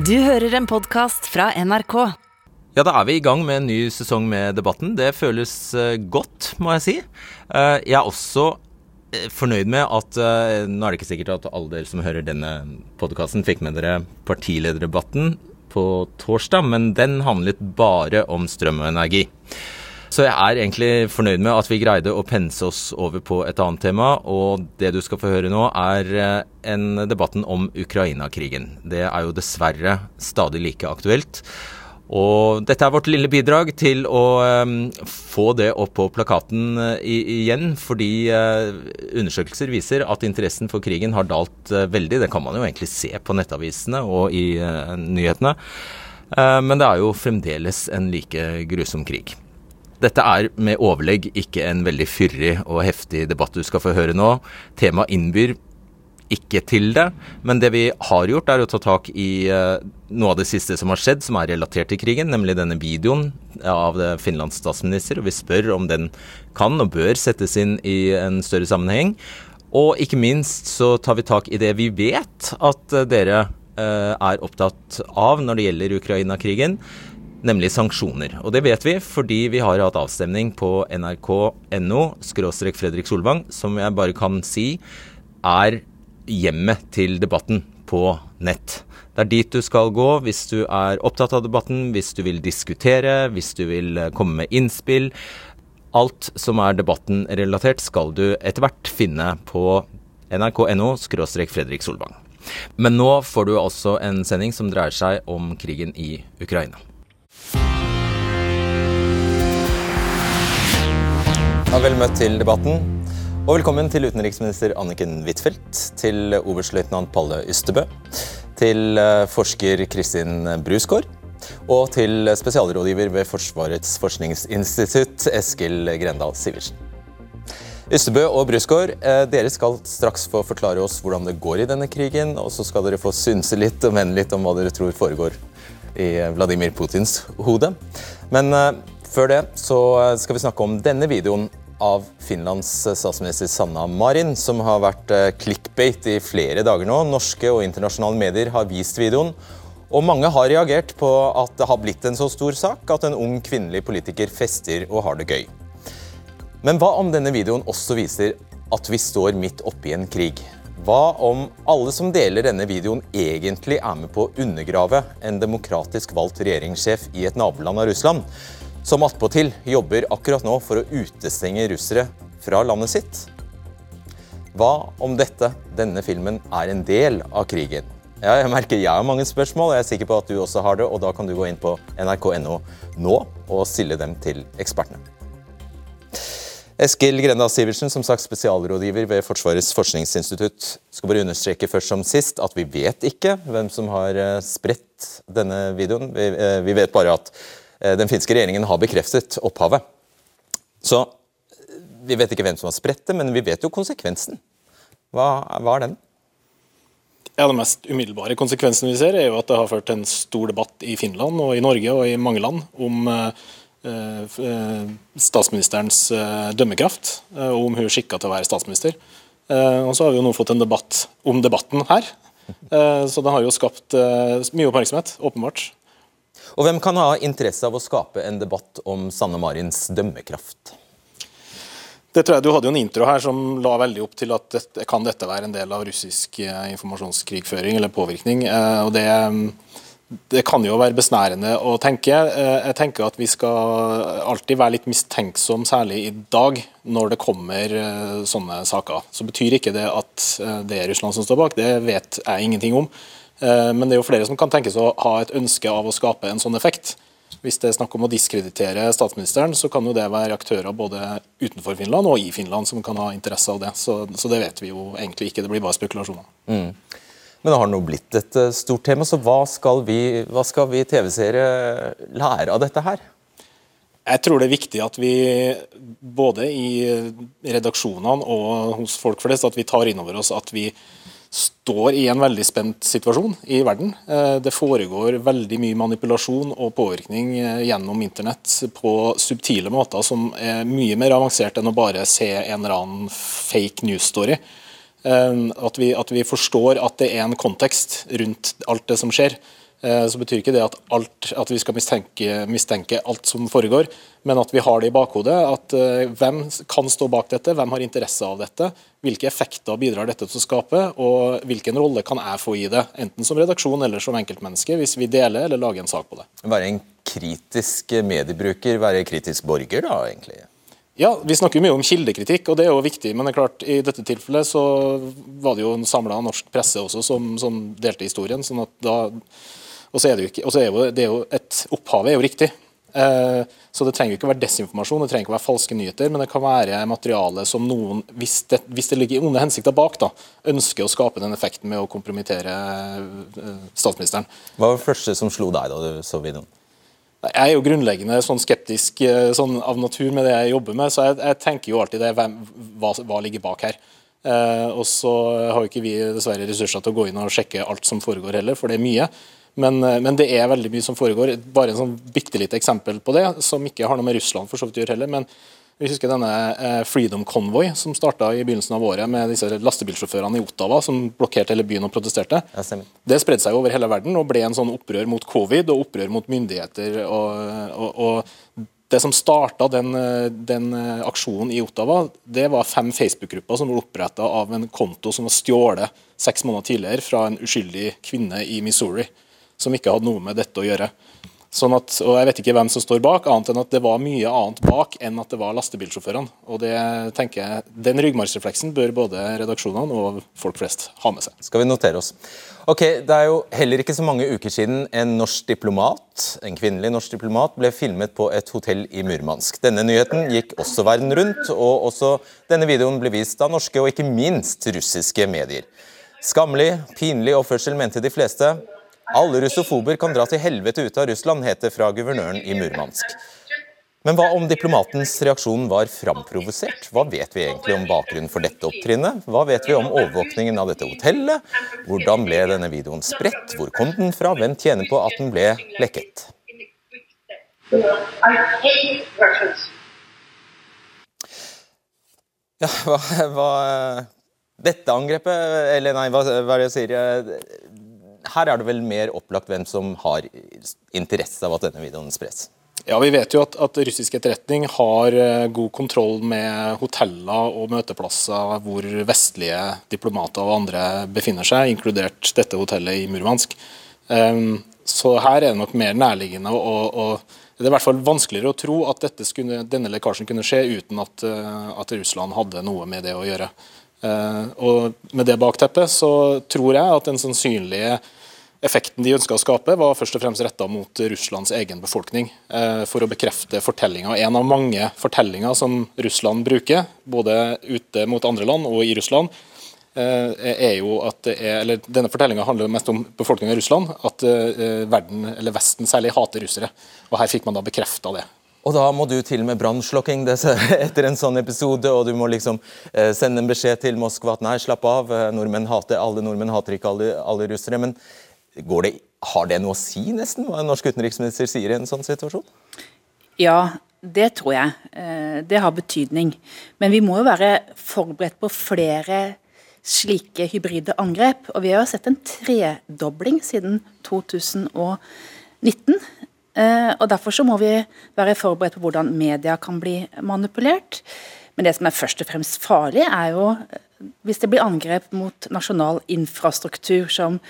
Du hører en podkast fra NRK. Ja, da er vi i gang med en ny sesong med Debatten. Det føles eh, godt, må jeg si. Eh, jeg er også eh, fornøyd med at Nå er det ikke sikkert at alle dere som hører denne podkasten, fikk med dere partilederdebatten på torsdag, men den handlet bare om strøm og energi. Så jeg er egentlig fornøyd med at vi greide å pense oss over på et annet tema. Og det du skal få høre nå, er eh, en debatten om Ukraina-krigen. Det er jo dessverre stadig like aktuelt. Og dette er vårt lille bidrag til å um, få det opp på plakaten uh, igjen, fordi uh, undersøkelser viser at interessen for krigen har dalt uh, veldig. Det kan man jo egentlig se på nettavisene og i nyhetene. men det er jo fremdeles en like grusom krig. Dette er med overlegg ikke en veldig fyrig og heftig debatt du skal få høre nå. Temaet innbyr ikke til det, men det vi har gjort, er å ta tak i uh, noe av det siste som har skjedd, som er relatert til krigen, nemlig denne videoen av Finlands statsminister. Og vi spør om den kan og bør settes inn i en større sammenheng. Og ikke minst så tar vi tak i det vi vet at uh, dere uh, er opptatt av når det gjelder Ukraina-krigen nemlig sanksjoner. Og det vet vi fordi vi har hatt avstemning på nrk.no Fredrik Solvang, som jeg bare kan si er hjemmet til debatten på nett. Det er dit du skal gå hvis du er opptatt av debatten, hvis du vil diskutere, hvis du vil eh, komme med innspill. Alt som er debatten relatert, skal du etter hvert finne på nrk.no Fredrik Solvang. Men nå får du altså en sending som dreier seg om krigen i Ukraina. Ja, vel møtt til debatten. Og velkommen til utenriksminister Anniken Huitfeldt, til oberstløytnant Palle Ystebø, til eh, forsker Kristin Brusgaard og til spesialrådgiver ved Forsvarets forskningsinstitutt Eskil Grendal Sivertsen. Ystebø og Brusgaard, eh, dere skal straks få forklare oss hvordan det går i denne krigen, og så skal dere få synse litt og mene litt om hva dere tror foregår i Vladimir Putins hode. Men eh, før det så skal vi snakke om denne videoen av Finlands statsminister Sanna Marin, som har vært eh, clickbait i flere dager nå. Norske og internasjonale medier har vist videoen. Og mange har reagert på at det har blitt en så stor sak at en ung kvinnelig politiker fester og har det gøy. Men hva om denne videoen også viser at vi står midt oppi en krig? Hva om alle som deler denne videoen egentlig er med på å undergrave en demokratisk valgt regjeringssjef i et naboland av Russland? Som attpåtil jobber akkurat nå for å utestenge russere fra landet sitt. Hva om dette, denne filmen, er en del av krigen? Ja, jeg merker jeg har mange spørsmål, og jeg er sikker på at du også har det. og Da kan du gå inn på nrk.no nå og stille dem til ekspertene. Eskil Grenda Sivertsen, som sagt spesialrådgiver ved Forsvarets forskningsinstitutt. Skal bare understreke først som sist at vi vet ikke hvem som har eh, spredt denne videoen. Vi, eh, vi vet bare at den finske regjeringen har bekreftet opphavet. Så vi vet ikke hvem som har spredt det, men vi vet jo konsekvensen. Hva, hva er den? Ja, Den mest umiddelbare konsekvensen vi ser, er jo at det har ført til en stor debatt i Finland og i Norge og i mange land om eh, eh statsministerens eh, dømmekraft, eh, og om hun er skikka til å være statsminister. Eh, og så har vi jo nå fått en debatt om debatten her. så det har jo skapt mye oppmerksomhet, åpenbart. Og hvem kan ha interesse av å skape en debatt om Sanne Marins dømmekraft? Det tror jeg Du hadde jo en intro her som la veldig opp til at dette, kan dette være en del av russisk eh, informasjonskrigføring eller påvirkning. Eh, og det, det, kan jo være besnærende å tenke. Eh, jeg tenker at Vi skal alltid være litt mistenksom, særlig i dag, når det kommer sånne saker. Så betyr ikke det at det er Russland som står bak, det vet jeg ingenting om. Eh, men det er jo flere som kan tenkes å ha et ønske av å skape en sånn effekt. Hvis det er snakk om å diskreditere statsministeren, så kan jo det være aktører både utenfor Finland og i Finland som kan ha interesse av det. Så, så det vet vi jo egentlig ikke, det blir bare spekulasjoner. Mm. Men det har nå blitt et eh, stort tema, så hva skal vi, vi TV-seere lære av dette her? Jeg tror det er viktig at vi både i redaksjonene og hos folk flest at vi tar inn over oss at vi står i en veldig spent situasjon i verden. Eh, det foregår veldig mye manipulasjon og påvirkning eh, gjennom internett på subtile måter som er mye mer avansert enn å bare se en eller annen fake news-story. Eh, at, at, vi forstår at det er en kontekst rundt alt det som skjer. Så betyr ikke det at, alt, at vi skal mistenke, mistenke, alt som foregår, men at vi har det i bakhodet. at Hvem kan stå bak dette, hvem har interesse av dette, hvilke effekter bidrar dette til å skape, og hvilken rolle kan jeg få i det, enten som redaksjon eller som enkeltmenneske, hvis vi deler eller lager en sak på det. Være en kritisk mediebruker, være kritisk borger, da, egentlig? Ja, Vi snakker mye om kildekritikk, og det er jo viktig. Men det er klart, i dette tilfellet så var det jo en samla norsk presse også som, som delte historien. sånn at da og så er det jo ikke, er jo, det er jo et Opphavet er jo riktig. Eh, så det trenger ikke å være desinformasjon, det trenger ikke å være falske nyheter, men det kan være materiale som noen, hvis det, hvis det ligger onde hensikter bak, da, ønsker å skape den effekten med å kompromittere eh, statsministeren. Hva var det første som slo deg da du så videoen? Jeg er jo grunnleggende sånn skeptisk eh, sånn av natur med det jeg jobber med, så jeg, jeg tenker jo alltid det, hvem, hva, hva ligger bak her. Eh, og så har jo ikke vi dessverre ressurser til å gå inn og sjekke alt som foregår heller, for det er mye. Men, eh, men, det er veldig mye som foregår. Bare en sånn bitte lite eksempel på det, som ikke har noe med Russland for så vidt å gjøre heller. men vi husker denne eh, Freedom Convoy som starta i begynnelsen av året med disse lastebilsjåførene i Ottawa som blokkerte hele byen og protesterte. det spredde seg over hele verden og ble en sånn opprør mot covid og opprør mot myndigheter. og, og, og det som starta den, eh, den, aksjonen i Ottawa, det var fem Facebook-grupper som ble oppretta av en konto som var stjålet seks måneder tidligere fra en uskyldig kvinne i Missouri som ikke hadde noe med dette å gjøre. Sånn at, og Jeg vet ikke hvem som står bak, annet enn at det var mye annet bak enn at det var lastebilsjåførene. Og det tenker jeg, Den ryggmargsrefleksen bør både redaksjonene og folk flest ha med seg. Skal vi notere oss. Ok, Det er jo heller ikke så mange uker siden en norsk diplomat, en kvinnelig norsk diplomat ble filmet på et hotell i Murmansk. Denne nyheten gikk også verden rundt, og også denne videoen ble vist av norske og ikke minst russiske medier. Skammelig, pinlig oppførsel, mente de fleste. Alle russofober kan dra til helvete ut av Russland, het det fra guvernøren i Murmansk. Men hva om diplomatens reaksjon var framprovosert? Hva vet vi egentlig om bakgrunnen for dette opptrinnet? Hva vet vi om overvåkningen av dette hotellet? Hvordan ble denne videoen spredt? Hvor kom den fra? Hvem tjener på at den ble lekket? Ja, hva, hva Dette angrepet Eller nei, hva, hva er det jeg sier? Her er det vel mer opplagt hvem som har interesse av at denne videoen spres? Ja, Vi vet jo at, at russisk etterretning har uh, god kontroll med hoteller og møteplasser hvor vestlige diplomater og andre befinner seg, inkludert dette hotellet i Murmansk. Um, så her er det nok mer nærliggende og, og, det er i hvert fall vanskeligere å tro at skulle, denne lekkasjen kunne skje uten at, uh, at, Russland hadde noe med det å gjøre. Uh, og Med det bakteppet så tror jeg at den sannsynlige Effekten de ønska å skape, var først og fremst retta mot Russlands egen befolkning. Eh, for å bekrefte fortellinga. En av mange fortellinger som Russland bruker, både ute mot andre land og i Russland, eh, er jo at er, eller Denne fortellinga handler mest om befolkninga i Russland. At eh, verden, eller Vesten særlig, hater russere. Og Her fikk man da bekrefta det. Og da må du til med brannslokking etter en sånn episode, og du må liksom sende en beskjed til Moskva at nei, slapp av, nordmenn hater, alle nordmenn hater ikke alle, alle russere. men det, har det noe å si, nesten, hva en norsk utenriksminister sier i en sånn situasjon? Ja, det tror jeg. Eh, det har betydning. Men vi må jo være forberedt på flere slike hybride angrep. Og vi har jo sett en tredobling siden 2019. Eh, og Derfor så må vi være forberedt på hvordan media kan bli manipulert. Men det som er først og fremst farlig, er jo eh, hvis det blir angrep mot nasjonal infrastruktur som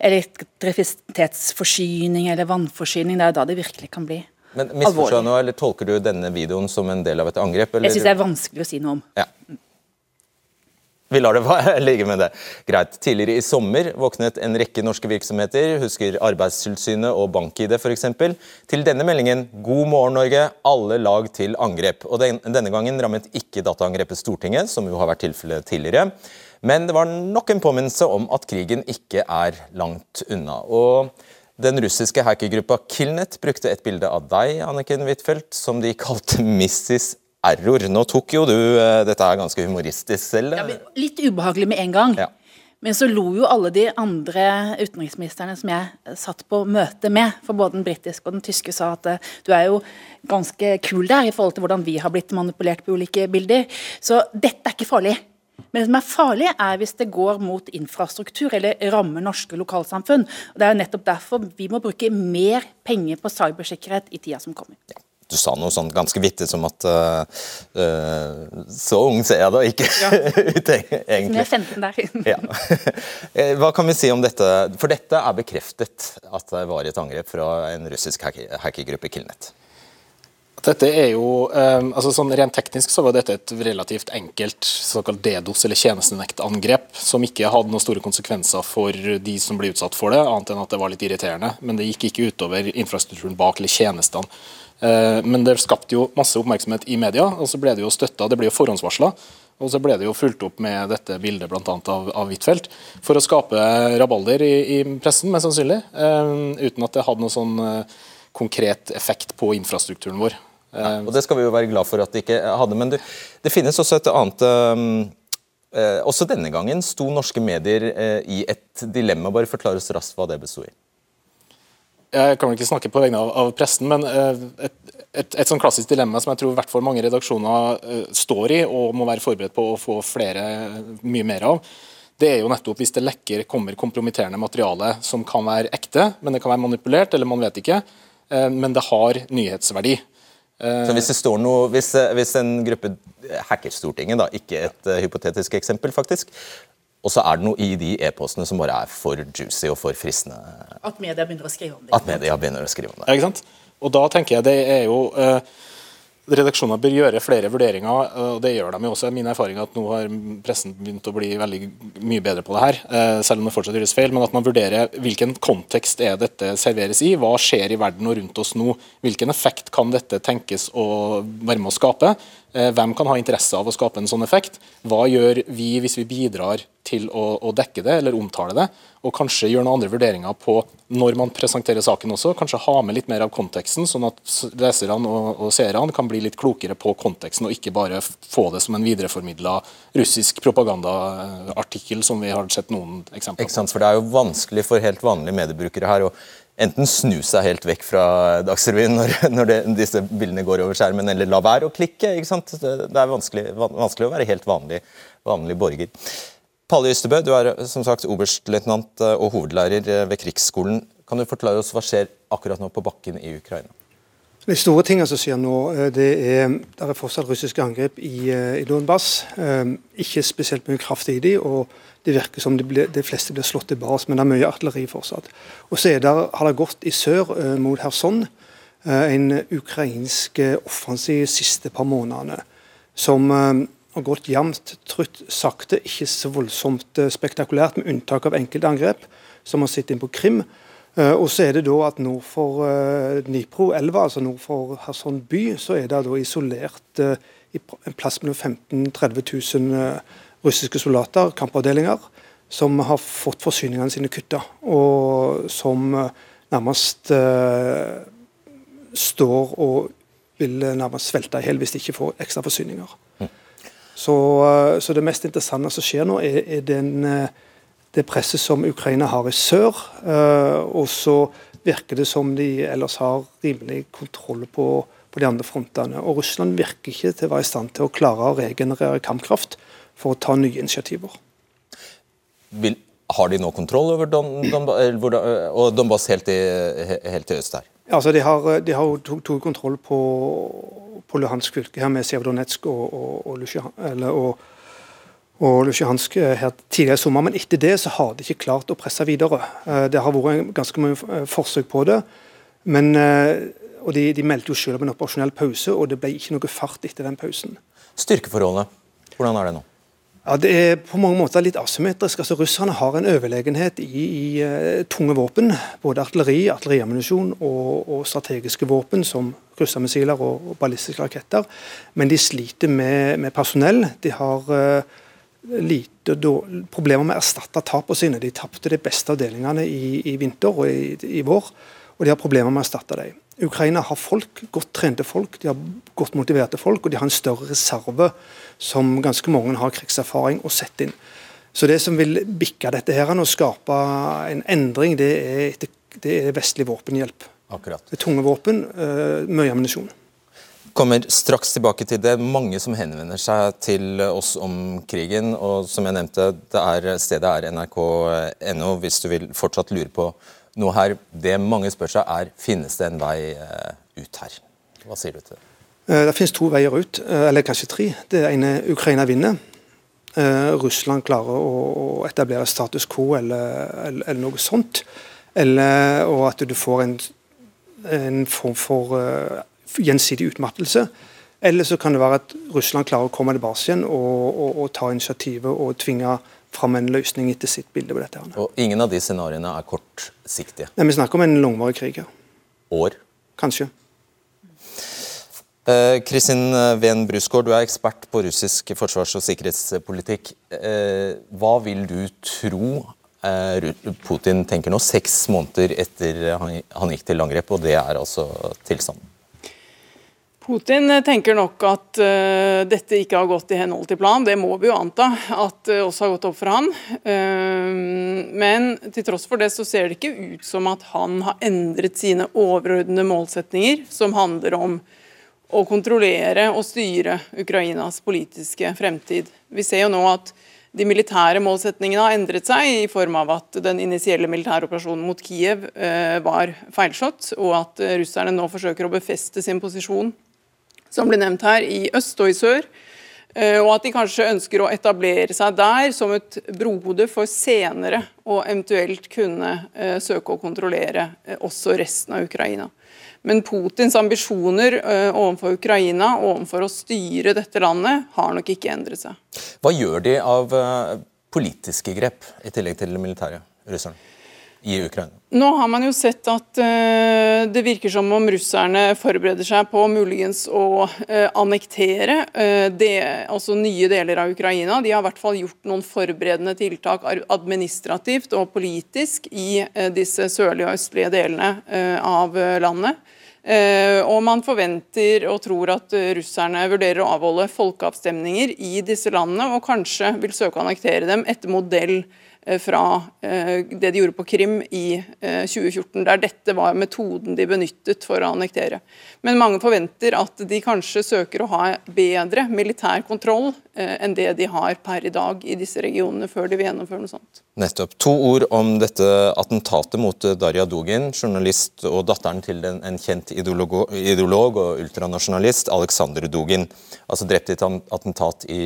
elektrisitetsforsyning eller vannforsyning. Det er jo da det virkelig kan bli Men alvorlig. nå, eller Tolker du denne videoen som en del av et angrep? Eller? Jeg syns det er vanskelig å si noe om. Ja. Vi lar det ligge med det. Greit. Tidligere i sommer våknet en rekke norske virksomheter, husker Arbeidstilsynet og BankID f.eks., til denne meldingen 'God morgen, Norge. Alle lag til angrep'. Og Denne gangen rammet ikke dataangrepet Stortinget, som jo har vært tilfellet tidligere. Men det var nok en påminnelse om at krigen ikke er langt unna. Og den russiske hackergruppa Killnet brukte et bilde av deg, Anniken Huitfeldt, som de kalte Mrs. Error. Nå tok jo du uh, dette er ganske humoristisk selv. Ja, litt ubehagelig med en gang. Ja. Men så lo jo alle de andre utenriksministrene som jeg satt på møte med, for både den britiske og den tyske sa at uh, du er jo ganske kul der i forhold til hvordan vi har blitt manipulert på ulike bilder. Så dette er ikke farlig. Men det som er farlig, er hvis det går mot infrastruktur eller rammer norske lokalsamfunn. Og Det er jo nettopp derfor vi må bruke mer penger på cybersikkerhet i tida som kommer. Du sa noe sånn ganske vittig som at uh, uh, Så ung ser jeg da ikke ja. ut, egentlig. Som jeg er 15 der. ja. Hva kan vi si om dette? For dette er bekreftet at det var et angrep fra en russisk hackergruppe, Killnet. Dette er jo, um, altså sånn Rent teknisk så var dette et relativt enkelt såkalt DDoS, eller tjenestenektangrep, som ikke hadde noen store konsekvenser for de som ble utsatt for det, annet enn at det var litt irriterende. Men det gikk ikke utover infrastrukturen bak eller tjenestene. Uh, men det skapte jo masse oppmerksomhet i media, og så ble det jo støtta. Det ble jo forhåndsvarsla. Og så ble det jo fulgt opp med dette bildet blant annet av, av Huitfeldt, for å skape rabalder i, i pressen, mest sannsynlig. Uh, uten at det hadde noen sånn uh, konkret effekt på infrastrukturen vår. Ja, og Det skal vi jo være glad for at de ikke hadde. Men du, det finnes også et annet um, eh, Også denne gangen sto norske medier eh, i et dilemma. Bare forklar oss raskt hva det bestod i. Jeg kan vel ikke snakke på vegne av, av pressen, men eh, et, et, et sånn klassisk dilemma som jeg tror hvert fall mange redaksjoner uh, står i og må være forberedt på å få flere, mye mer av, det er jo nettopp hvis det lekker kommer kompromitterende materiale som kan være ekte, men det kan være manipulert, eller man vet ikke, men det har nyhetsverdi. Så hvis det står noe, hvis, eh, hvis en gruppe hacker Stortinget, da, ikke et uh, hypotetisk eksempel, faktisk, og så er det noe i de e-postene som bare er for juicy og for fristende At media begynner å skrive om det. At media begynner å skrive om det. Ja, ikke sant? Og da tenker jeg det er jo uh, redaksjoner bør gjøre flere vurderinger, og det gjør de jo også. Min erfaring er at nå har pressen begynt å bli veldig mye bedre på det her, eh, selv om det fortsatt gjøres feil. Men at man vurderer hvilken kontekst er dette serveres i, hva skjer i verden og rundt oss nå. Hvilken effekt kan dette tenkes å være med å skape? Eh, hvem kan ha interesse av å skape en sånn effekt? Hva gjør vi hvis vi bidrar til å, å dekke det eller omtale det? og kanskje gjøre noen andre vurderinger på når man presenterer saken også. Kanskje ha med litt mer av konteksten, sånn at leserne og, og seerne kan bli litt klokere på konteksten, og ikke bare få det som en videreformidla russisk propagandaartikkel, som vi har sett noen eksempler på. Ikke sant, for Det er jo vanskelig for helt vanlige mediebrukere her å enten snu seg helt vekk fra Dagsrevyen når, når det, disse bildene går over skjermen, eller la være å klikke. ikke sant? Det er vanskelig, vanskelig å være helt vanlig, vanlig borger. Palle Ystebø, du er som sagt oberstløytnant eh, og hovedlærer eh, ved Krigsskolen. Kan du forklare oss hva skjer akkurat nå på bakken i Ukraina? De store tingene som skjer nå, eh, det er, det er fortsatt russiske angrep i, i Donbass. Ikke spesielt mye kraft i de, og det virker som de, ble, de fleste blir slått tilbake, men det er mye artilleri fortsatt. Og så der, har det gått i sør mot Kherson, en ukrainsk offensiv siste par månedene. som har gått jevnt, trutt, sakte, ikke så voldsomt eh, spektakulært, med unntak av enkelte angrep, som har sittet inn på Krim. Uh, og så er det da at nord for uh, Dnipro-elva, altså nord for Kherson by, så er det da isolert uh, i en plass mellom 15 000-30 000 russiske soldater, kampavdelinger, som har fått forsyningene sine kutta. Og som nærmest står og vil nærmest svelte i hjel hvis de ikke får ekstra forsyninger. Mm. Så, eh, så, det mest interessante som skjer nå, er, er den, eh, det presset som Ukraina har i sør. Eh, og så virker det som de ellers har rimelig kontroll på, på de andre frontene. Og Russland virker ikke til å være i stand til å klare å regenerere kampkraft for å ta nye initiativer. Vil, har de nå kontroll over Don, Don, og Donbass helt til helt i øst her? Altså, de har, de har to, to kontroll på på Luhansk fylke her med Sevdonetsk og, og, og, og, og Lusjansk eh, her tidligere i sommer. Men etter det så har de ikke klart å presse videre. Eh, det har vært ganske mange eh, forsøk på det. Men, og de, de meldte jo selv om en operasjonell pause, og det ble ikke noe fart etter den pausen. Styrkeforholdene, hvordan er det nå? Ja, Det er på mange måter litt asymmetrisk. Altså, Russerne har en overlegenhet i, i uh, tunge våpen. Både artilleri, artilleriammunisjon og, og, strategiske våpen som kryssemissiler og, og ballistiske raketter. Men de sliter med, med personell. De har uh, lite problemer med å erstatte tapene sine. De tapte de beste avdelingene i, i vinter og i, i, vår, og de har problemer med å erstatte dem. Ukraina har folk, godt trente folk, de har godt motiverte folk, og de har en større reserve som ganske mange har krigserfaring å sette inn. Så Det som vil bikke dette her og skape en endring, det er, det er vestlig våpenhjelp. Akkurat. Det er tunge våpen, uh, mye ammunisjon. Kommer straks tilbake til det. Mange som henvender seg til oss om krigen. og som jeg nevnte, det er, Stedet er nrk.no hvis du vil fortsatt lure på noe her. Det mange spør seg er finnes det en vei eh, ut her. Hva sier du til det? Eh, det finnes to veier ut, eh, eller kanskje tre. Det ene Ukraina vinner. Russland klarer å etablere status quo eller, eller, eller noe sånt. Eller, og at du får en, en form for gjensidig utmattelse. Eller så kan det være at Russland klarer å komme tilbake igjen og, og, og ta initiativet og tvinge fram en løsning etter sitt bilde på dette. Og Ingen av de scenarioene er kortsiktige? Nei, Vi snakker om en langvarig krig. År? Kanskje. Eh, Kristin eh, Ven Brusgaard, du er ekspert på russisk forsvars- og sikkerhetspolitikk. Eh, hva vil du tro Putin tenker nå, seks måneder etter han gikk til angrep, og det er altså tilstanden? Putin tenker nok at uh, dette ikke har gått i henhold til plan. Det må vi jo anta at det uh, også har gått opp for han. Uh, men til tross for det så ser det ikke ut som at han har endret sine overordnede målsetninger, som handler om å kontrollere og styre Ukrainas politiske fremtid. Vi ser jo nå at de militære målsetningene har endret seg, i form av at den initielle militære operasjonen mot Kiev eh, var feilslått, og at russerne nå forsøker å befeste sin posisjon som ble nevnt her, i øst og i sør. Eh, og at de kanskje ønsker å etablere seg der som et brohode for senere å eventuelt kunne eh, søke å kontrollere eh, også resten av Ukraina. Men Putins ambisjoner overfor Ukraina overfor å styre dette landet har nok ikke endret seg. Hva gjør de av politiske grep, i tillegg til militære, russerne? I Ukraina? Nå har man jo sett at uh, det virker som om russerne forbereder seg på muligens å uh, annektere uh, det, altså nye deler av Ukraina. De har i hvert fall gjort noen forberedende tiltak administrativt og politisk i disse sørlige og østlige delene av landet. Og man forventer og tror at russerne vurderer å avholde folkeavstemninger i disse landene, og kanskje vil søke å annektere dem etter modell Eh, fra eh, det de gjorde på Krim i 2014, eh, der dette var metoden de benyttet for å annektere. Men mange forventer at de kanskje søker å ha bedre militær kontroll enn det de har per i dag i disse regionene, før de vil gjennomføre noe sånt. Nettopp. To ord om dette attentatet mot Darja Dugin, journalist og datteren til en kjent ideolog, ideolog og ultranasjonalist, Aleksandr Dugin. Altså drept i et attentat i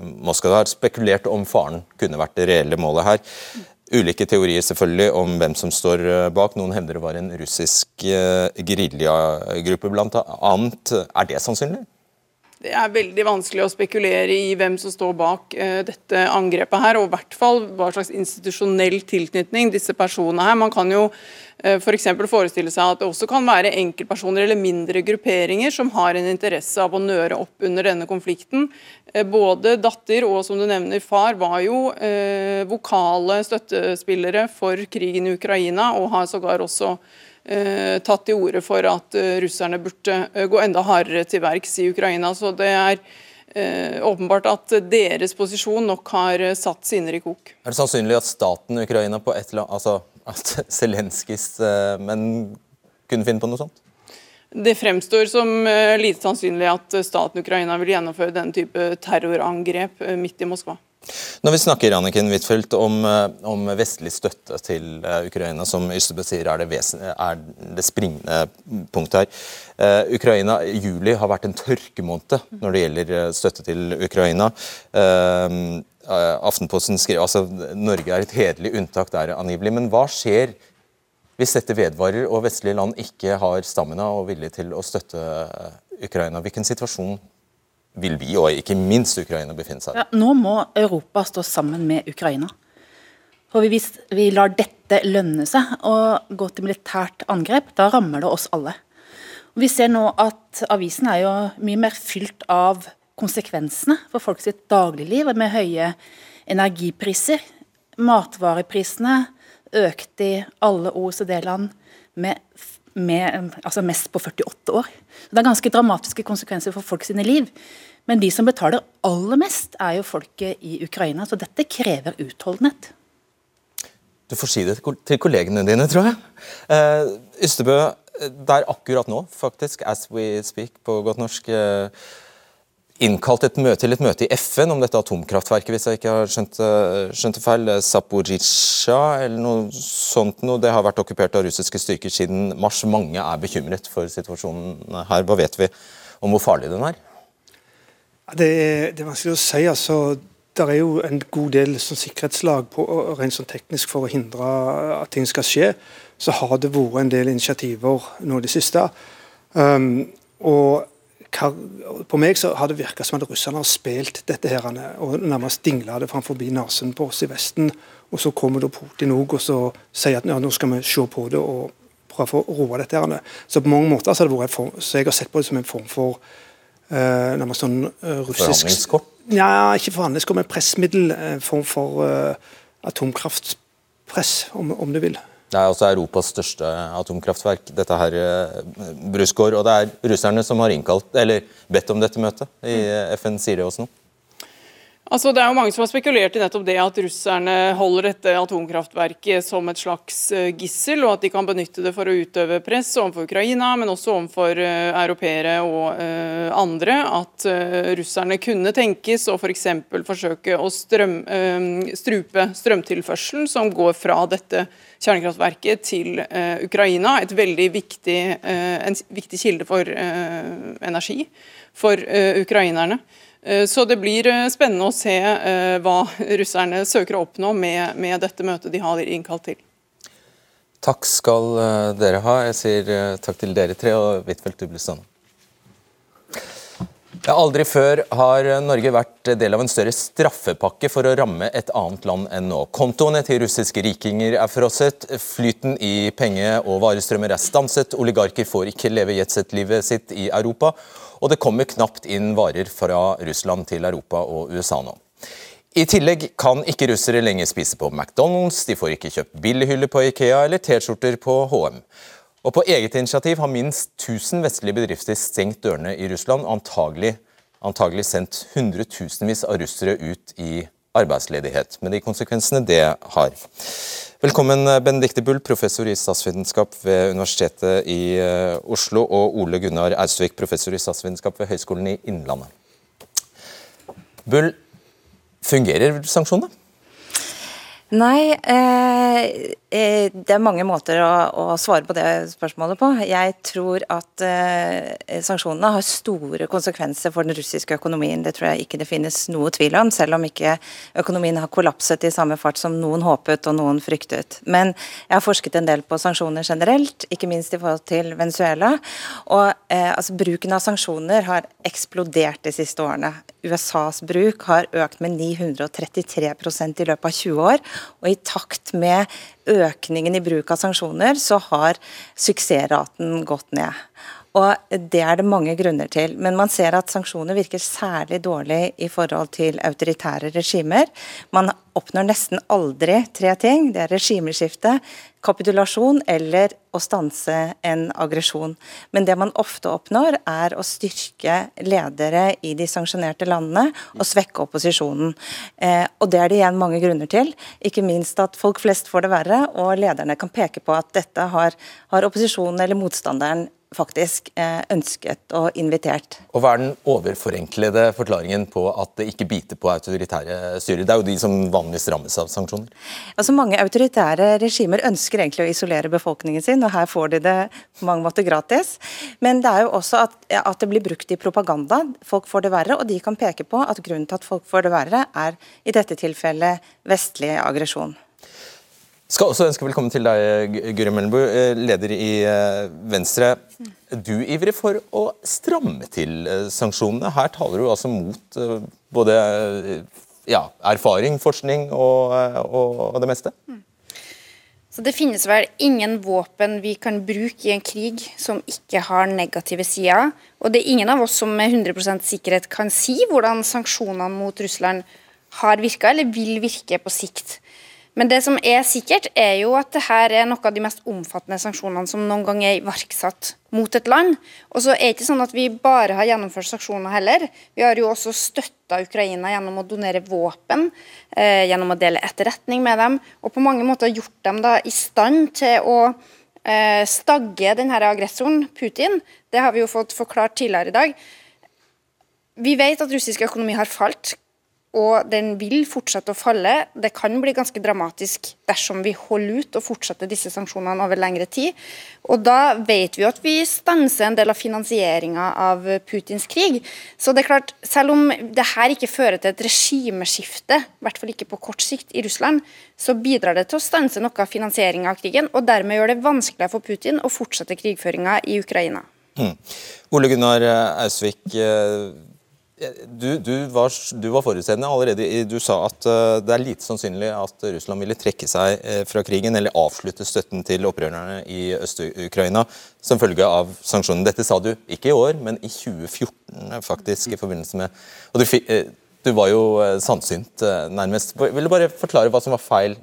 Moskva. Det har spekulert om faren kunne vært det reelle målet her. Ulike teorier selvfølgelig om hvem som står eh, bak. Noen hevder det var en russisk uh, geriljagruppe bl.a. Er det sannsynlig? Det er veldig vanskelig å spekulere i hvem som står bak uh, dette angrepet her, og i hvert fall hva slags institusjonell tilknytning disse personene her. Man kan jo uh, f.eks. For forestille seg at det også kan være enkeltpersoner eller mindre grupperinger som har en interesse av å nøre opp under denne konflikten. Uh, både datter og som du nevner far var jo vokale støttespillere for krigen i Ukraina, og har sågar også Eh, tatt til orde for at eh, russerne burde eh, gå enda hardere til verks i Ukraina. Så det er åpenbart at deres posisjon nok har satt sinner i kok. Er det sannsynlig at staten Ukraina på et eller annet, altså at Zelenskyjs menn kunne finne på noe sånt? Det fremstår som lite sannsynlig at staten Ukraina vil gjennomføre den type terrorangrep midt i Moskva. Når vi snakker Anniken Huitfeldt, om, eh, om, vestlig støtte til uh, Ukraina, som Ystebø sier er det, vesen, er det springende punktet her. Uh, Ukraina, Juli har vært en tørkemåned når det gjelder støtte til Ukraina. Uh, Aftenposten skriver altså Norge er et hederlig unntak der, angivelig. Men hva skjer hvis dette vedvarer og vestlige land ikke har stamina og vilje til å støtte Ukraina? Hvilken situasjon vil vi, og ikke minst Ukraina, befinne seg i. Ja, nå må Europa stå sammen med Ukraina. For Hvis vi lar dette lønne seg å gå til militært angrep, da rammer det oss alle. Og vi ser nå at Avisen er jo mye mer fylt av konsekvensene for folk sitt dagligliv, med høye energipriser. Matvareprisene økte i alle OECD-land med, med, altså mest på 48 år. Så det er ganske dramatiske konsekvenser for folk sine liv. Men de som betaler aller mest, er jo folket i Ukraina. Så dette krever utholdenhet. Du får si det til kollegene dine, tror jeg. Uh, Ystebø, det er akkurat nå, faktisk, as we speak på godt norsk, eh, innkalt et møte, til et møte i FN om dette atomkraftverket, hvis jeg ikke har skjønt, eh, skjønt det feil. Zaporizjzja eller noe sånt noe. Det har vært okkupert av russiske styrker siden mars. Mange er bekymret for situasjonen her. Hva vet vi om hvor farlig den er? Det er, det er vanskelig å si. altså det er jo en god del sånn, sikkerhetslag på, rent sånn teknisk for å hindre at ting skal skje. Så har det vært en del initiativer nå i det siste. Um, og på meg så har det virka som at russerne har spilt dette her, og nærmest dingla det framfor nesen på oss i Vesten. Og så kommer da Putin òg og så sier at ja, nå skal vi se på det og prøve å roe dette. her. Så på mange måter så har det vært form, så jeg har sett på det som en form for uh, nærmest sånn uh, russisk Forhandlingskort? Ja, ikke forhandlingskort, men pressmiddel. En form for uh, atomkraftpress, om, om du vil. Det er også Europas største atomkraftverk, dette her eh, Brusgaard. Og det er russerne som har innkalt, eller bedt om dette møtet. I FN sier det også noe. Altså, det er jo Mange som har spekulert i nettopp det at russerne holder dette atomkraftverket som et slags eh, gissel, og at de kan benytte det for å utøve press overfor Ukraina, men også overfor uh, europeere og uh, andre. At uh, russerne kunne tenkes å f.eks. For forsøke å strøm, uh, strupe strømtilførselen som går fra dette kjernekraftverket til Ukraina. Et veldig viktig, en viktig kilde for energi for ukrainerne. Eh, så det blir eh, spennende å se eh, hva russerne søker å oppnå med, med dette møtet de har innkalt til. Takk skal dere ha. Jeg sier takk til dere tre, og Huitfeldt, du blir stående. Aldri før har Norge vært del av en større straffepakke for å ramme et annet land enn nå. Kontoene til russiske rikinger er frosset, flyten i penge- og varestrømmer er stanset, oligarker får ikke leve jetset-livet sitt i Europa, og det kommer knapt inn varer fra Russland til Europa og USA nå. I tillegg kan ikke russere lenger spise på McDonald's, de får ikke kjøpt billighyller på Ikea eller T-skjorter på HM. Og På eget initiativ har minst 1000 vestlige bedrifter stengt dørene i Russland, antagelig, antagelig sendt hundretusenvis av russere ut i arbeidsledighet, med de konsekvensene det har. Velkommen, Benedicte Bull, professor i statsvitenskap ved Universitetet i eh, Oslo, og Ole Gunnar Austvik, professor i statsvitenskap ved Høgskolen i Innlandet. Bull, fungerer sanksjonene? Nei, eh, eh, det er mange måter å, svare på det spørsmålet på. Jeg tror at eh, sanksjonene har store konsekvenser for den russiske økonomien. Det tror jeg ikke det finnes noe tvil om, selv om ikke økonomien har kollapset i samme fart som noen håpet og noen fryktet. Men jeg har forsket en del på sanksjoner generelt, ikke minst i forhold til Venezuela. Og altså, Bruken av sanksjoner har eksplodert de siste årene. USAs bruk har økt med 933% i løpet av 20 år. Og i takt med økningen i bruk av sanksjoner, så har suksessraten gått ned. Og Det er det mange grunner til, men man ser at sanksjoner virker særlig dårlig i forhold til autoritære regimer. Man oppnår nesten aldri tre ting. Det er regimeskifte, kapitulasjon eller å stanse en aggresjon. Men det man ofte oppnår, er å styrke ledere i de sanksjonerte landene og svekke opposisjonen. Eh, og Det er det igjen mange grunner til. Ikke minst at folk flest får det verre, og lederne kan peke på at dette har, har opposisjonen eller motstanderen faktisk eh, ønsket og invitert. Og Hva er den overforenklede forklaringen på at det ikke biter på autoritære styrer? Det er jo de som vanligvis rammes av sanksjoner. Altså Mange autoritære regimer ønsker egentlig å isolere befolkningen sin, og her får de det på mange måter gratis. Men det er jo også at, at det blir brukt i propaganda. Folk får det verre, og de kan peke på at grunnen til at folk får det verre, er i dette tilfellet vestlig aggresjon. Skal også ønske velkommen til deg, Guri Mellenbu, eh, leder i eh, Venstre. Du ivrer for å stramme til eh, sanksjonene. Her taler du altså mot både ja, erfaring, forskning og, og, og det meste. Mm. Så Det finnes vel ingen våpen vi kan bruke i en krig som ikke har negative sider. Og det er ingen av oss som med 100% sikkerhet kan si hvordan sanksjonene mot Russland har virka eller vil virke på sikt. Men det som er sikkert, er jo at dette er noe av de mest omfattende sanksjonene som noen gang er iverksatt mot et land. Og så er det ikke sånn at vi bare har gjennomført sanksjoner heller. Vi har jo også støtta Ukraina gjennom å donere våpen, eh, gjennom å dele etterretning med dem, og på mange måter gjort dem da i stand til å eh, stagge denne aggressoren, Putin. Det har vi jo fått forklart tidligere i dag. Vi vet at russisk økonomi har falt og den vil fortsette å falle. Det kan bli ganske dramatisk dersom vi holder ut og fortsetter disse sanksjonene over lengre tid. Og Da vet vi at vi stanser en del av finansieringa av Putins krig. Så det er klart, Selv om det her ikke fører til et regimeskifte, i hvert fall ikke på kort sikt i Russland, så bidrar det til å stanse noe av finansieringa av krigen, og dermed gjør det vanskeligere for Putin å fortsette krigføringa i Ukraina. Mm. Ole Gunnar Ausvik, eh, du, du, var, du, var, forutseende allerede. Du sa at uh, det er lite sannsynlig at Russland ville trekke seg uh, fra krigen eller avslutte støtten til opprørerne i Øst-Ukraina som følge av sanksjonene. Dette sa du ikke i år, men i 2014 faktisk. i forbindelse med... Og du, uh, du var jo sannsynt, nærmest. Vil du bare forklare hva som var feil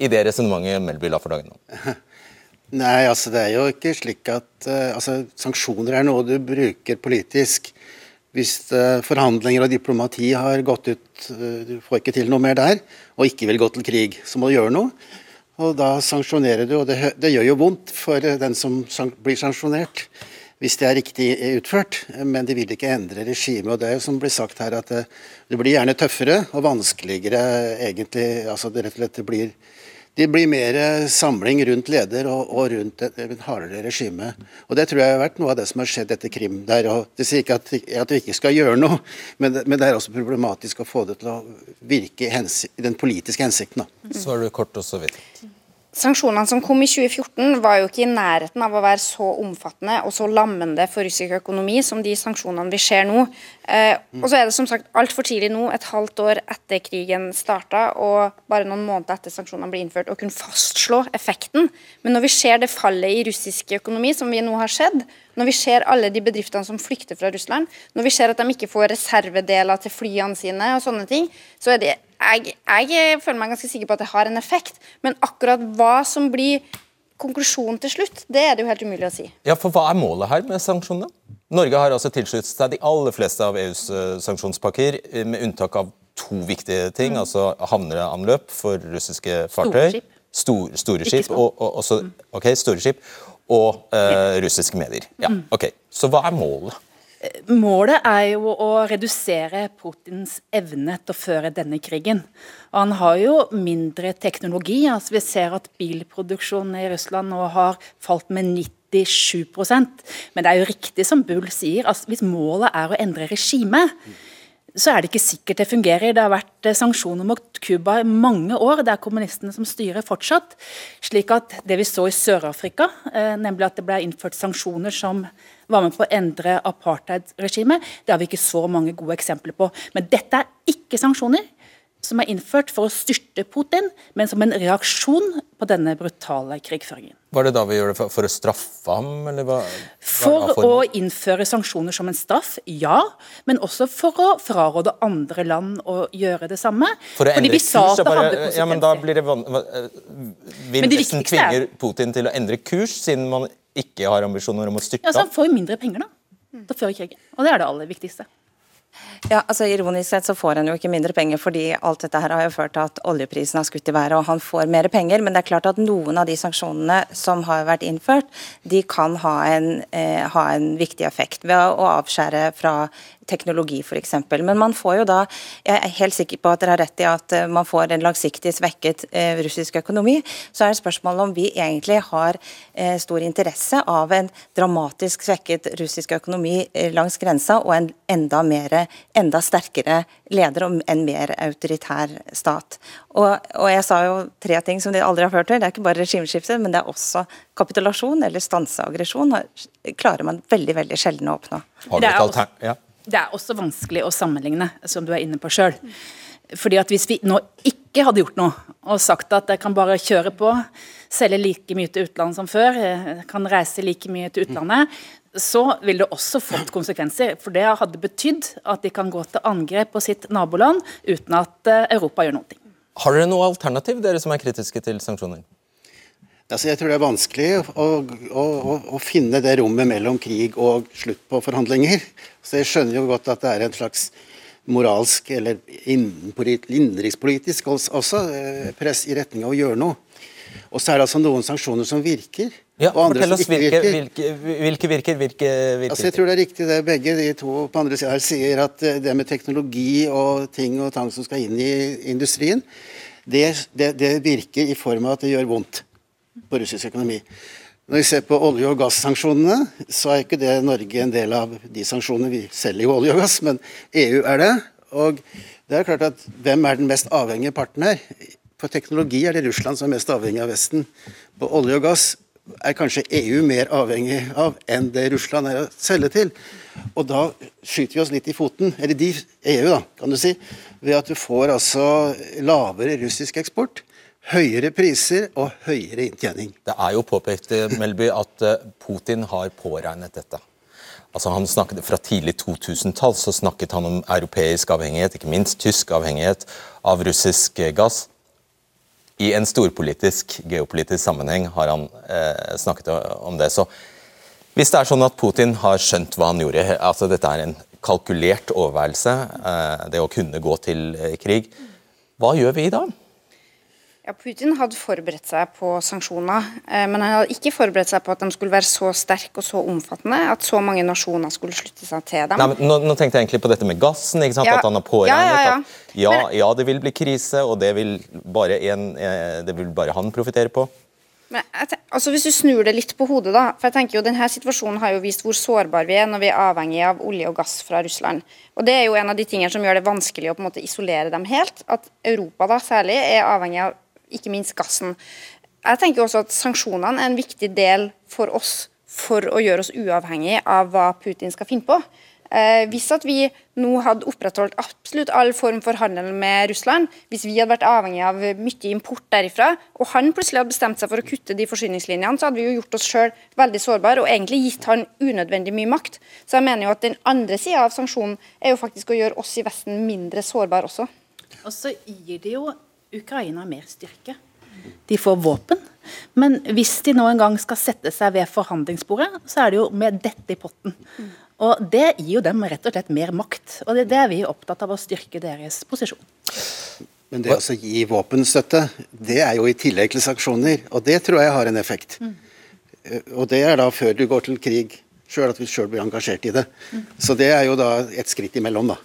i det resonnementet Melby la for dagen? nå? Nei, altså det er jo ikke slik at altså, Sanksjoner er noe du bruker politisk hvis uh, forhandlinger og diplomati har gått ut, uh, du får ikke til noe mer der, og ikke vil gå til krig, så må du gjøre noe. Og da sanksjonerer du, og det, det gjør jo vondt for uh, den som blir sanksjonert, hvis det er riktig utført, men de vil ikke endre regimet. og Det er jo som blir sagt her, at det, det blir gjerne tøffere og vanskeligere egentlig. altså det rett og slett blir det blir mer samling rundt leder og, og rundt et, et hardere regime. Og Det tror jeg har vært noe av det som har skjedd etter Krim. der, og Det sier ikke at, at vi ikke skal gjøre noe, men men det, er også problematisk å få det til å virke i, den politiske hensikten. Da. Svarer du kort og så vidt. Sanksjonene som kom i 2014 var jo ikke i nærheten av å være så omfattende og så lammende for russisk økonomi som de sanksjonene vi ser nå. Eh, og så er det som sagt altfor tidlig nå, et halvt år etter krigen starta og bare noen måneder etter sanksjonene ble innført, å kunne fastslå effekten. Men når vi ser det fallet i russisk økonomi som vi nå har sett, når vi ser alle de bedriftene som flykter fra Russland, når vi ser at de ikke får reservedeler til flyene sine og sånne ting, så er det jeg, jeg, føler meg ganske sikker på at det har en effekt, men akkurat hva som blir konklusjonen til slutt, det er det jo helt umulig å si. Ja, for Hva er målet her med sanksjonene? Norge har altså tilsluttet seg de aller fleste av EUs uh, sanksjonspakker, eh, med unntak av to viktige ting. Mm. altså Havneanløp for russiske fartøy. Store skip. Stor, store skip, og, og, også, mm. okay, store skip, og uh, russiske medier. Ja, mm. ok. Så hva er målet? Målet er jo å redusere Putins evne til å føre denne krigen. Han har jo mindre teknologi. altså Vi ser at bilproduksjonen i Russland nå har falt med 97% Men det er jo riktig som Bull sier, altså hvis målet er å endre regimet, så er det ikke sikkert det fungerer. Det har vært eh, sanksjoner mot Cuba i mange år. Det er kommunistene som styrer fortsatt. slik at det vi så i Sør-Afrika, eh, nemlig at det ble innført sanksjoner som var med på å endre apartheidregimet, det har vi ikke så mange gode eksempler på. Men dette er ikke sanksjoner som er innført for å styrte Putin, men som en reaksjon på denne brutale krigføringen. Var det da vi gjør det for, for å straffe ham? Eller hva, for, å innføre sanksjoner som en straff, ja. Men også for å fraråde andre land å gjøre det samme. For å endre kurs? Bare, ja, men da blir det van... Vil nesten tvinger Putin til å endre kurs, siden man ikke har ambisjoner om å styrte Ja, så Han får mindre penger, da. Da fører krigen. Og det er det aller viktigste. Ja, altså Ironisk sett så får han jo ikke mindre penger, fordi alt dette her har jo ført til at oljeprisen har skutt i været og han får mer penger. Men det er klart at noen av de sanksjonene som har vært innført, de kan ha en, eh, ha en viktig effekt ved å avskjære fra teknologi f.eks. Men man får jo da, jeg er helt sikker på at dere har rett i at eh, man får en langsiktig svekket eh, russisk økonomi. Så er det spørsmålet om vi egentlig har eh, stor interesse av en dramatisk svekket russisk økonomi langs grensa og en enda, mer, enda sterkere leder og en mer autoritær stat. Og, og, jeg sa jo tre ting som de aldri har ført til. Det er ikke bare regimeskifte, men det er også kapitulasjon eller stanse aggresjon. klarer man veldig veldig sjelden å oppnå. Har du et altern ja. Det er også vanskelig å sammenligne, som du er inne på sjøl. Fordi at Hvis vi nå ikke hadde gjort noe og sagt at jeg kan bare kjøre på, selge like mye til utlandet som før, kan reise like mye til utlandet, så ville det også fått konsekvenser. For det hadde betydd at de kan gå til angrep på sitt naboland uten at eh, Europa gjør noe. Har dere noe alternativ, dere som er kritiske til sanksjoner? Altså, jeg tror det er vanskelig å, å, å, å, finne det rommet mellom krig og slutt på forhandlinger. Så Jeg skjønner jo godt at det er en slags moralsk eller innenrikspolitisk også eh, press i retning av å gjøre noe. Og så er det altså noen sanksjoner som virker, Ja, og andre som ikke virker. hvilke, hvilke virker, hvilke virker Altså, jeg tror det er riktig det begge de to på andre siden her sier, at eh, det med teknologi og ting og tang som skal inn i industrien, det, det, det virker i form av at det gjør vondt på russisk økonomi. Når vi ser på olje- og gassanksjonene, så er ikke det Norge en del av de sanksjonene. Vi selger jo olje og gass, men EU er det. Og det er klart at hvem er den mest avhengige parten her? På teknologi er det Russland som er mest avhengig av Vesten. På olje og gass er kanskje EU mer avhengig av enn det Russland er å selge til. Og da skyter vi oss litt i foten, eller de, EU da, kan du si, ved at du får altså lavere russisk eksport, høyere priser og høyere inntjening. Det er jo påpekt eh, Melby, at eh, Putin har påregnet dette. Altså han snakket, Fra tidlig 2000-tall så snakket han om europeisk avhengighet, ikke minst tysk avhengighet av russisk eh, gass. I en storpolitisk, geopolitisk sammenheng har han eh, snakket om det. Så hvis det er sånn at Putin har skjønt hva han gjorde, altså dette er en kalkulert overværelse, eh, det å kunne gå til krig, hva gjør vi da? Ja, Putin hadde forberedt seg på sanksjoner, eh, men han hadde ikke forberedt seg på at de skulle være så sterke og så omfattende at så mange nasjoner skulle slutte seg til dem. Nei, men nå, nå tenkte jeg egentlig på dette med gassen. ikke sant? Ja. At han har påregnet Ja, ja, ja. at ja, ja, det vil bli krise, og det vil bare, en, eh, det vil bare han profitere på. Men altså Hvis du snur det litt på hodet, da for jeg tenker jo denne situasjonen har jo vist hvor sårbare vi er når vi er avhengig av olje og gass fra Russland. Og Det er jo en av de tingene som gjør det vanskelig å på en måte isolere dem helt. At Europa da særlig er avhengig av ikke minst gassen. Jeg tenker også at Sanksjonene er en viktig del for oss for å gjøre oss uavhengig av hva Putin skal finne på. Eh, hvis at vi nå hadde opprettholdt absolutt all form for handel med Russland, hvis vi hadde vært avhengig av mye import derifra, og han plutselig hadde bestemt seg for å kutte de forsyningslinjene, så hadde vi jo gjort oss sjøl veldig sårbare og egentlig gitt han unødvendig mye makt. Så jeg mener jo at den andre sida av sanksjonen er jo faktisk å gjøre oss i Vesten mindre sårbare også. Og så gir det jo Ukraina mer styrke. De får våpen. Men hvis de nå en gang skal sette seg ved forhandlingsbordet, så er det jo med dette i potten. Og Det gir jo dem rett og slett mer makt. Og det, det er vi opptatt av å styrke deres posisjon. Men det å gi våpenstøtte, det er jo i tillegg til sanksjoner. Og det tror jeg har en effekt. Mm. Og det er da før du går til krig sjøl, at vi sjøl blir engasjert i det. Så det er jo da et skritt imellom, da.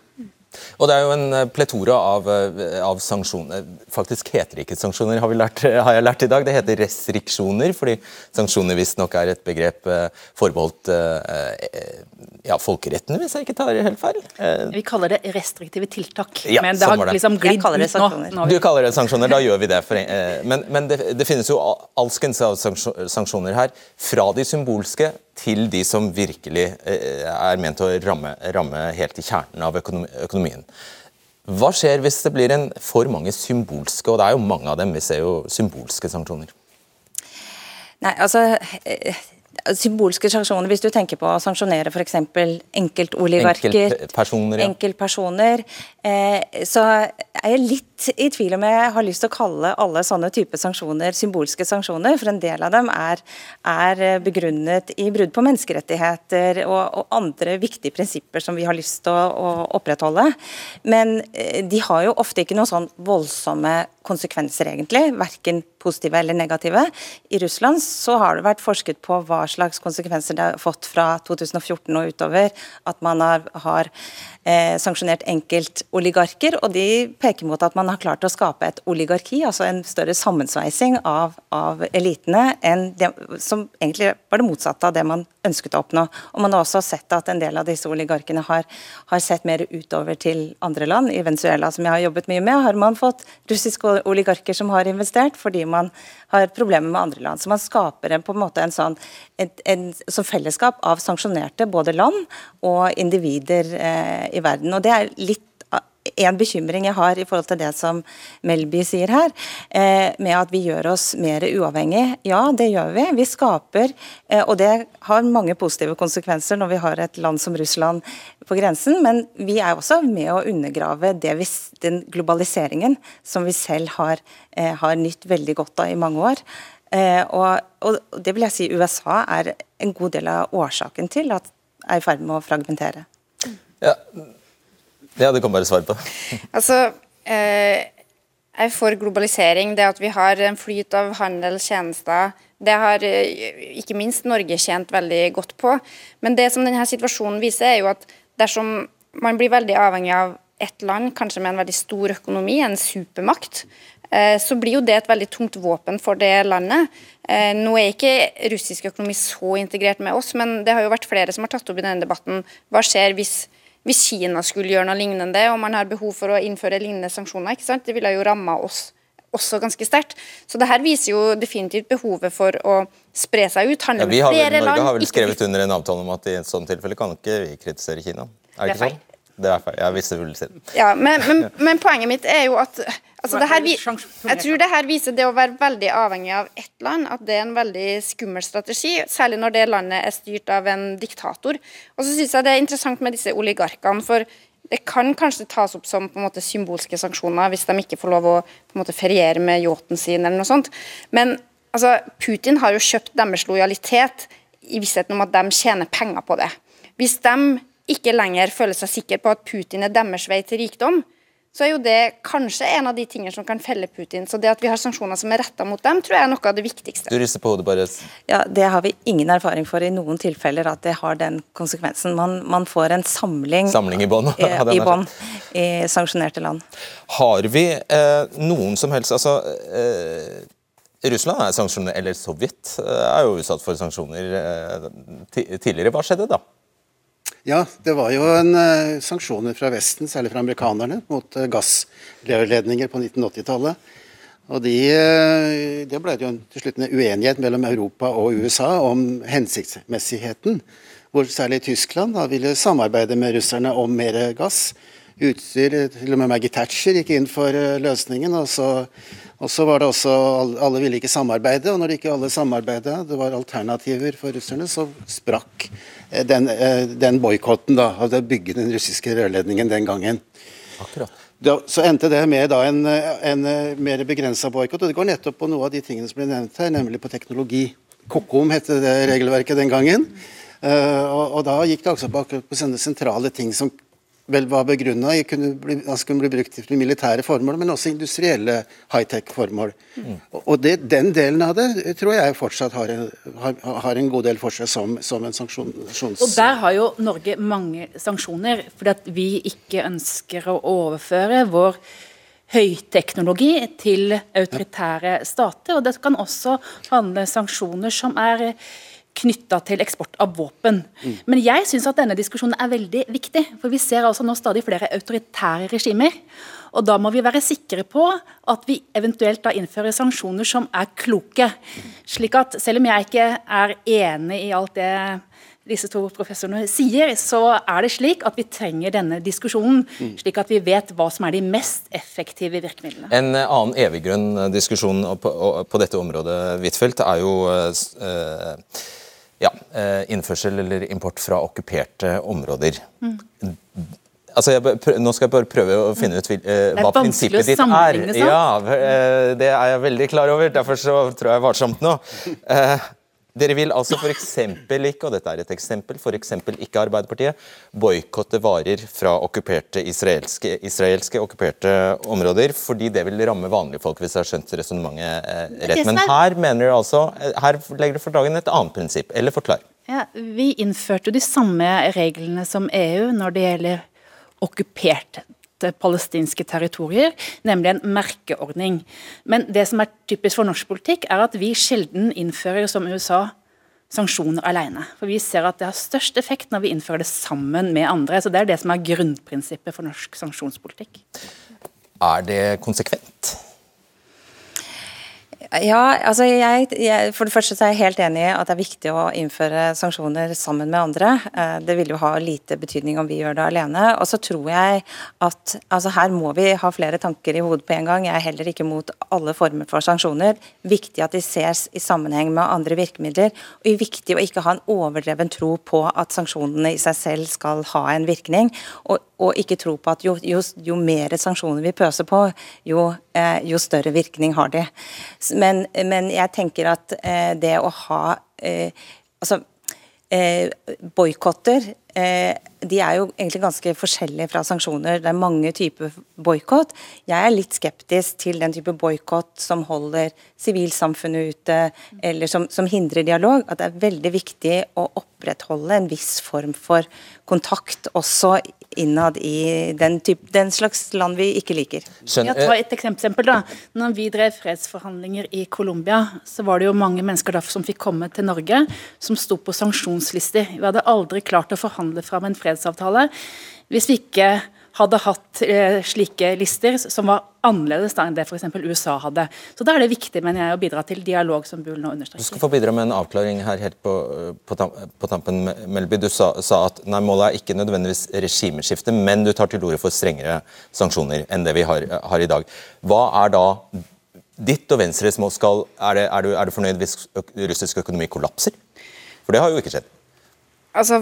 Og det er jo en eh, pletora av, eh, av sanksjoner. Faktisk heter det ikke sanksjoner, har, vi lært, har jeg lært i dag. Det heter restriksjoner, fordi sanksjoner visstnok er et begrep eh, forbeholdt eh, eh, ja, folkeretten, hvis jeg ikke tar helt feil. Vi kaller det restriktive tiltak. Ja, men det sånn har det. liksom Jeg glidd ut nå. nå. Du kaller det sanksjoner, da gjør vi det. For, eh, men men det, det finnes jo al- alskens av sanksjoner her. Fra de symbolske til de som virkelig eh, er ment å ramme, ramme helt i kjernen av økonomien. Hva skjer hvis det blir en for mange symbolske, og det er jo mange av dem, vi ser jo symbolske sanksjoner? Nei, altså eh, Symbolske sanksjoner, hvis du tenker på å sanksjonere f.eks. enkeltoligarker, Enkeltpersoner, ja. enkeltpersoner, eh, så er jeg litt i tvil om jeg har lyst til å kalle alle sånne typer sanksjoner symbolske sanksjoner, for en del av dem er, er begrunnet i brudd på menneskerettigheter og, og andre viktige prinsipper som vi har lyst til å, å opprettholde. Men eh, de har jo ofte ikke noen sånn voldsomme konsekvenser, egentlig, verken positive eller negative. I Russland så har det vært forsket på hva slags konsekvenser det har fått fra 2014 og utover, at man har, har eh, sanksjonert enkeltoligarker, og de peker mot at man har klart å skape et oligarki, altså en større sammensveising av, av elitene, enn det, som egentlig var det motsatte av det man ønsket å oppnå. Og Man har også sett at en del av disse oligarkene har, har sett mer utover til andre land. I Venezuela, som jeg har jobbet mye med, har man fått russiske oligarker som har investert, fordi man har problemer med andre land. Så man skaper en, på en måte en sånn et, en, som fellesskap av sanksjonerte både land og individer eh, i verden. Og det er litt en bekymring jeg har i forhold til det som Melby sier her, eh, med at vi gjør oss mer uavhengig. Ja, det gjør vi. Vi skaper, eh, og det har mange positive konsekvenser når vi har et land som Russland på grensen, men vi er også med å undergrave vi, den globaliseringen som vi selv har, eh, har nytt veldig godt av i mange år. Og, og det vil jeg si USA er en god del av årsaken til at er i ferd med å fragmentere. Ja, ja det kan bare svare på. Altså, eh, jeg er for globalisering. Det at vi har en flyt av handel, tjenester, Det har eh, ikke minst Norge tjent veldig godt på. Men det som denne situasjonen viser, er jo at dersom man blir veldig avhengig av ett land, kanskje med en veldig stor økonomi, en supermakt, eh, så blir jo det et veldig tungt våpen for det landet. Eh, nå er ikke russisk økonomi så integrert med oss, men det har jo vært flere som har tatt opp i denne debatten. Hva skjer hvis, hvis Kina skulle gjøre noe lignende, og man har behov for å innføre lignende sanksjoner? ikke sant? Det ville jo ramma oss også ganske sterkt. Så det her viser jo definitivt behovet for å spre seg ut. Ja, med flere land. Norge har vel skrevet under en avtale om at i et sånt tilfelle kan ikke vi kritisere Kina? Er det, ikke sånn? Det er feil. Jeg visste vel selv. Ja, men, men, men, poenget mitt er jo at altså, det her, Jeg tror det her viser det å være veldig avhengig av ett land, at det er en veldig skummel strategi. Særlig når det landet er styrt av en diktator. Og så syns jeg det er interessant med disse oligarkene. for det kan kanskje tas opp som på en måte symbolske sanksjoner hvis de ikke får lov å på en måte feriere med yachten sin eller noe sånt. Men altså, Putin har jo kjøpt deres lojalitet i vissheten om at de tjener penger på det. Hvis de ikke lenger føler seg sikre på at Putin er deres vei til rikdom, så er jo det kanskje en av de tingene som kan felle Putin. Så det at vi har sanksjoner som er retta mot dem, tror jeg er noe av det viktigste. Du rister på hodet, bare. Ja, Det har vi ingen erfaring for i noen tilfeller at det har den konsekvensen. Man, man får en samling, samling i bånn i, bånd i sanksjonerte land. Har vi eh, noen som helst Altså eh, Russland er sanksjoner, eller Sovjet eh, er jo utsatt for sanksjoner eh, tidligere. Hva skjedde da? Ja, det var jo en uh, sanksjoner fra Vesten, særlig fra amerikanerne, mot uh, gassledninger på 1980-tallet. Og de, uh, Det ble det jo til slutt en uenighet mellom Europa og USA om hensiktsmessigheten. Hvor særlig Tyskland da ville samarbeide med russerne om mer gass. Utstyr, til og med Maggie Thatcher gikk inn for løsningen. og så og så var det også, Alle ville ikke samarbeide, og når ikke alle samarbeidet, det var alternativer for russerne, så sprakk eh, den, eh, den boikotten av å bygge den russiske rørledningen den gangen. Akkurat. Da, så endte det med da en, en mer begrensa boikott. Og det går nettopp på noe av de tingene som ble nevnt her, nemlig på teknologi. Kokom het det regelverket den gangen. Uh, og, og, da gikk det også på, på sånne sentrale ting som vel var begrunna Han skulle bli, brukt til militære formål, men også industrielle high-tech-formål. Mm. Og det, Den delen av det tror jeg fortsatt har en, har, har en god del for seg som, som en sanksjons... Og Der har jo Norge mange sanksjoner, fordi at vi ikke ønsker å overføre vår høyteknologi til autoritære stater. og Det kan også handle sanksjoner som er knytta til eksport av våpen. Mm. Men jeg syns at denne diskusjonen er veldig viktig. For vi ser altså nå stadig flere autoritære regimer. Og da må vi være sikre på at vi eventuelt da innfører sanksjoner som er kloke. Slik at selv om jeg ikke er enig i alt det disse to professorene sier, så er det slik at vi trenger denne diskusjonen. Slik at vi vet hva som er de mest effektive virkemidlene. En annen eviggrønn diskusjon på, på, dette området, Huitfeldt, er jo uh, ja, eh, innførsel eller import fra okkuperte områder. Mm. Altså, jeg, nå skal jeg bare prøve å finne ut uh, hva prinsippet ditt er. Ja, uh, Det er jeg veldig klar over, derfor så tror jeg varsomt nå. Dere vil altså f.eks. ikke, og dette er et eksempel, for ikke Arbeiderpartiet, boikotte varer fra okkuperte israelske, israelske, okkuperte områder, fordi det vil ramme vanlige folk, hvis jeg har skjønt resonnementet eh, rett. Men her mener dere altså, eh, her legger dere for dagen et annet prinsipp. Eller forklar. Ja, Vi innførte de samme reglene som EU når det gjelder okkupert palestinske territorier, nemlig en merkeordning. Men det som er typisk for norsk politikk, er at vi sjelden innfører, som USA, sanksjoner alene. For Vi ser at det har størst effekt når vi innfører det sammen med andre. så Det er det som er grunnprinsippet for norsk sanksjonspolitikk. Er det konsekvent? Ja, altså jeg, jeg, For det første er jeg helt enig i at det er viktig å innføre sanksjoner sammen med andre. Eh, det vil jo ha lite betydning om vi gjør det alene. Og så tror jeg at altså her må vi ha flere tanker i hodet på en gang. Jeg er heller ikke mot alle former for sanksjoner. Viktig at de ses i sammenheng med andre virkemidler. Og viktig å ikke ha en overdreven tro på at sanksjonene i seg selv skal ha en virkning. Og, og ikke tro på at jo, jo, jo mer sanksjoner vi pøser på, jo, jo større virkning har de. Men, men jeg tenker at eh, det å ha eh, altså, eh, boikotter eh, de er jo egentlig ganske forskjellige fra sanksjoner. Det er mange typer boikott. Jeg er litt skeptisk til den type boikott som holder sivilsamfunnet ute, eller som, som, hindrer dialog. At det er veldig viktig å opprettholde en viss form for kontakt også innad i den, type, den slags land vi ikke liker. Ja, ta et eksempel da. Når vi drev fredsforhandlinger i Colombia, så var det jo mange mennesker da som fikk komme til Norge, som sto på sanksjonslister. Vi hadde aldri klart å forhandle fram en fredsavtale hvis vi ikke hadde hatt eh, slike lister som var annerledes da enn det f.eks. USA hadde. Så Da er det viktig mener jeg, å bidra til dialog, som Bull nå understreker. Du skal få bidra med en avklaring her helt på, på, på tampen, Melby. Du sa, sa, at nei, målet er ikke nødvendigvis regimeskifte, men du tar til orde for strengere sanksjoner enn det vi har, har i dag. Hva er da ditt og Venstres mål? Skal, er, det, er, du, er du fornøyd hvis russisk økonomi kollapser? For det har jo ikke skjedd. Altså,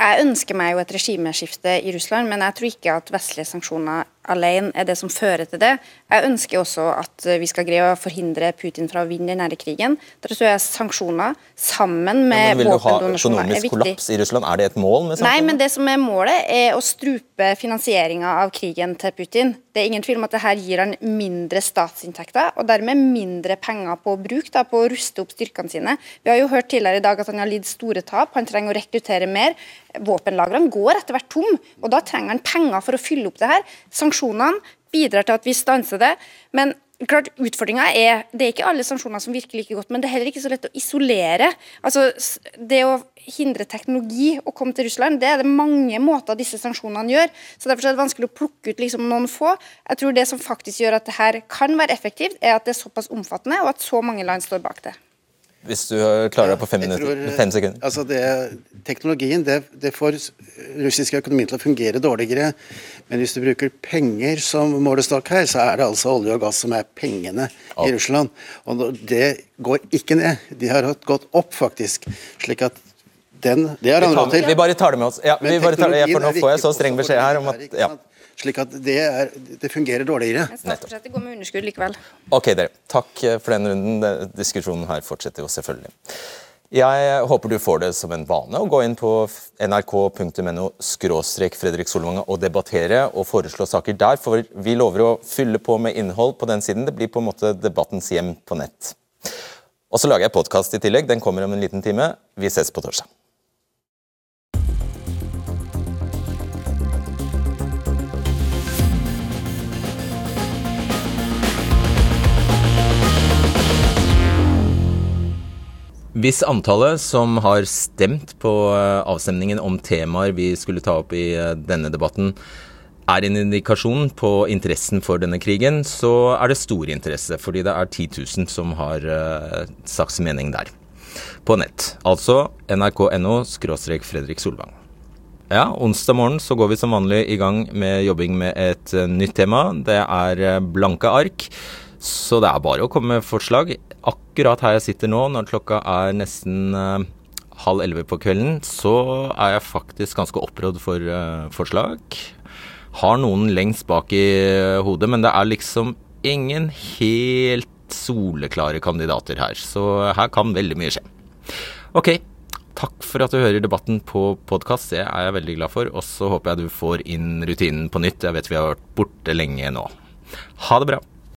jeg ønsker meg jo et regimeskifte i Russland, men jeg tror ikke at vestlige sanksjoner alene er det som fører til det. Jeg ønsker også at vi skal greie å forhindre Putin fra å vinne denne krigen. Der tror jeg sanksjoner sammen med er viktig. Vil du ha økonomisk kollaps i Russland? Er det et mål med sanksjoner? Nei, men det som er målet, er å strupe finansieringa av krigen til Putin. Det er ingen tvil om at det her gir han mindre statsinntekter, og dermed mindre penger på bruk, da, på å ruste opp styrkene sine. Vi har jo hørt tidligere i dag at han har lidd store tap, han trenger å rekruttere mer. Våpenlagrene går etter hvert tom, og da trenger han penger for å fylle opp det her. Sanksjonene bidrar til at vi stanser det. men klart Utfordringa er det er ikke alle sanksjoner som virker like godt, men det er heller ikke så lett å isolere. Altså, Det å hindre teknologi å komme til Russland, det er det mange måter disse sanksjonene gjør. så Derfor er det vanskelig å plukke ut liksom noen få. Jeg tror Det som faktisk gjør at det her kan være effektivt, er at det er såpass omfattende, og at så mange land står bak det. Hvis du klarer deg på fem, minutter, tror, fem sekunder. Altså det, teknologien det, det, får russisk økonomi til å fungere dårligere. Men hvis du bruker penger som målestokk her, så er det altså olje og gass som er pengene ja. i Russland. Og det går ikke ned. De har gått opp, faktisk. slik at den, det har han råd til. Vi bare tar det med oss. Ja, vi bare tar det, for nå får jeg så streng beskjed her om at ja. Slik at det, er, det fungerer dårligere. Men statsbudsjettet går med underskudd likevel. Ok, dere. Takk for den runden. Diskusjonen her fortsetter jo selvfølgelig. Jeg håper du får det som en vane å gå inn på nrk.no Fredrik Solvang og debattere og foreslå saker der, for vi lover å fylle på med innhold på den siden. Det blir på en måte debattens hjem på nett. Og så lager jeg podkast i tillegg. Den kommer om en liten time. Vi ses på torsdag. Hvis antallet som har stemt på eh, avstemningen om temaer vi skulle ta opp i eh, denne debatten, er en indikasjon på interessen for denne krigen, så er det stor interesse. Fordi det er 10 000 som har uh, sagt sin mening der. På nett. Altså nrk.no Fredrik Solvang. Ja, onsdag morgen så går vi som vanlig i gang med jobbing med et nytt tema. Det er blanke ark. Så det er bare å komme med forslag. Akkurat her jeg sitter nå, når klokka er nesten uh, halv elleve på kvelden, så er jeg faktisk ganske opprådd for uh, forslag. Har noen lengst bak i hodet, men det er liksom ingen helt soleklare kandidater her. Så her kan veldig mye skje. Ok, takk for at du hører debatten på podkast. Det er jeg veldig glad for. Og så håper jeg du får inn rutinen på nytt. Jeg vet vi har vært borte lenge nå. Ha det bra.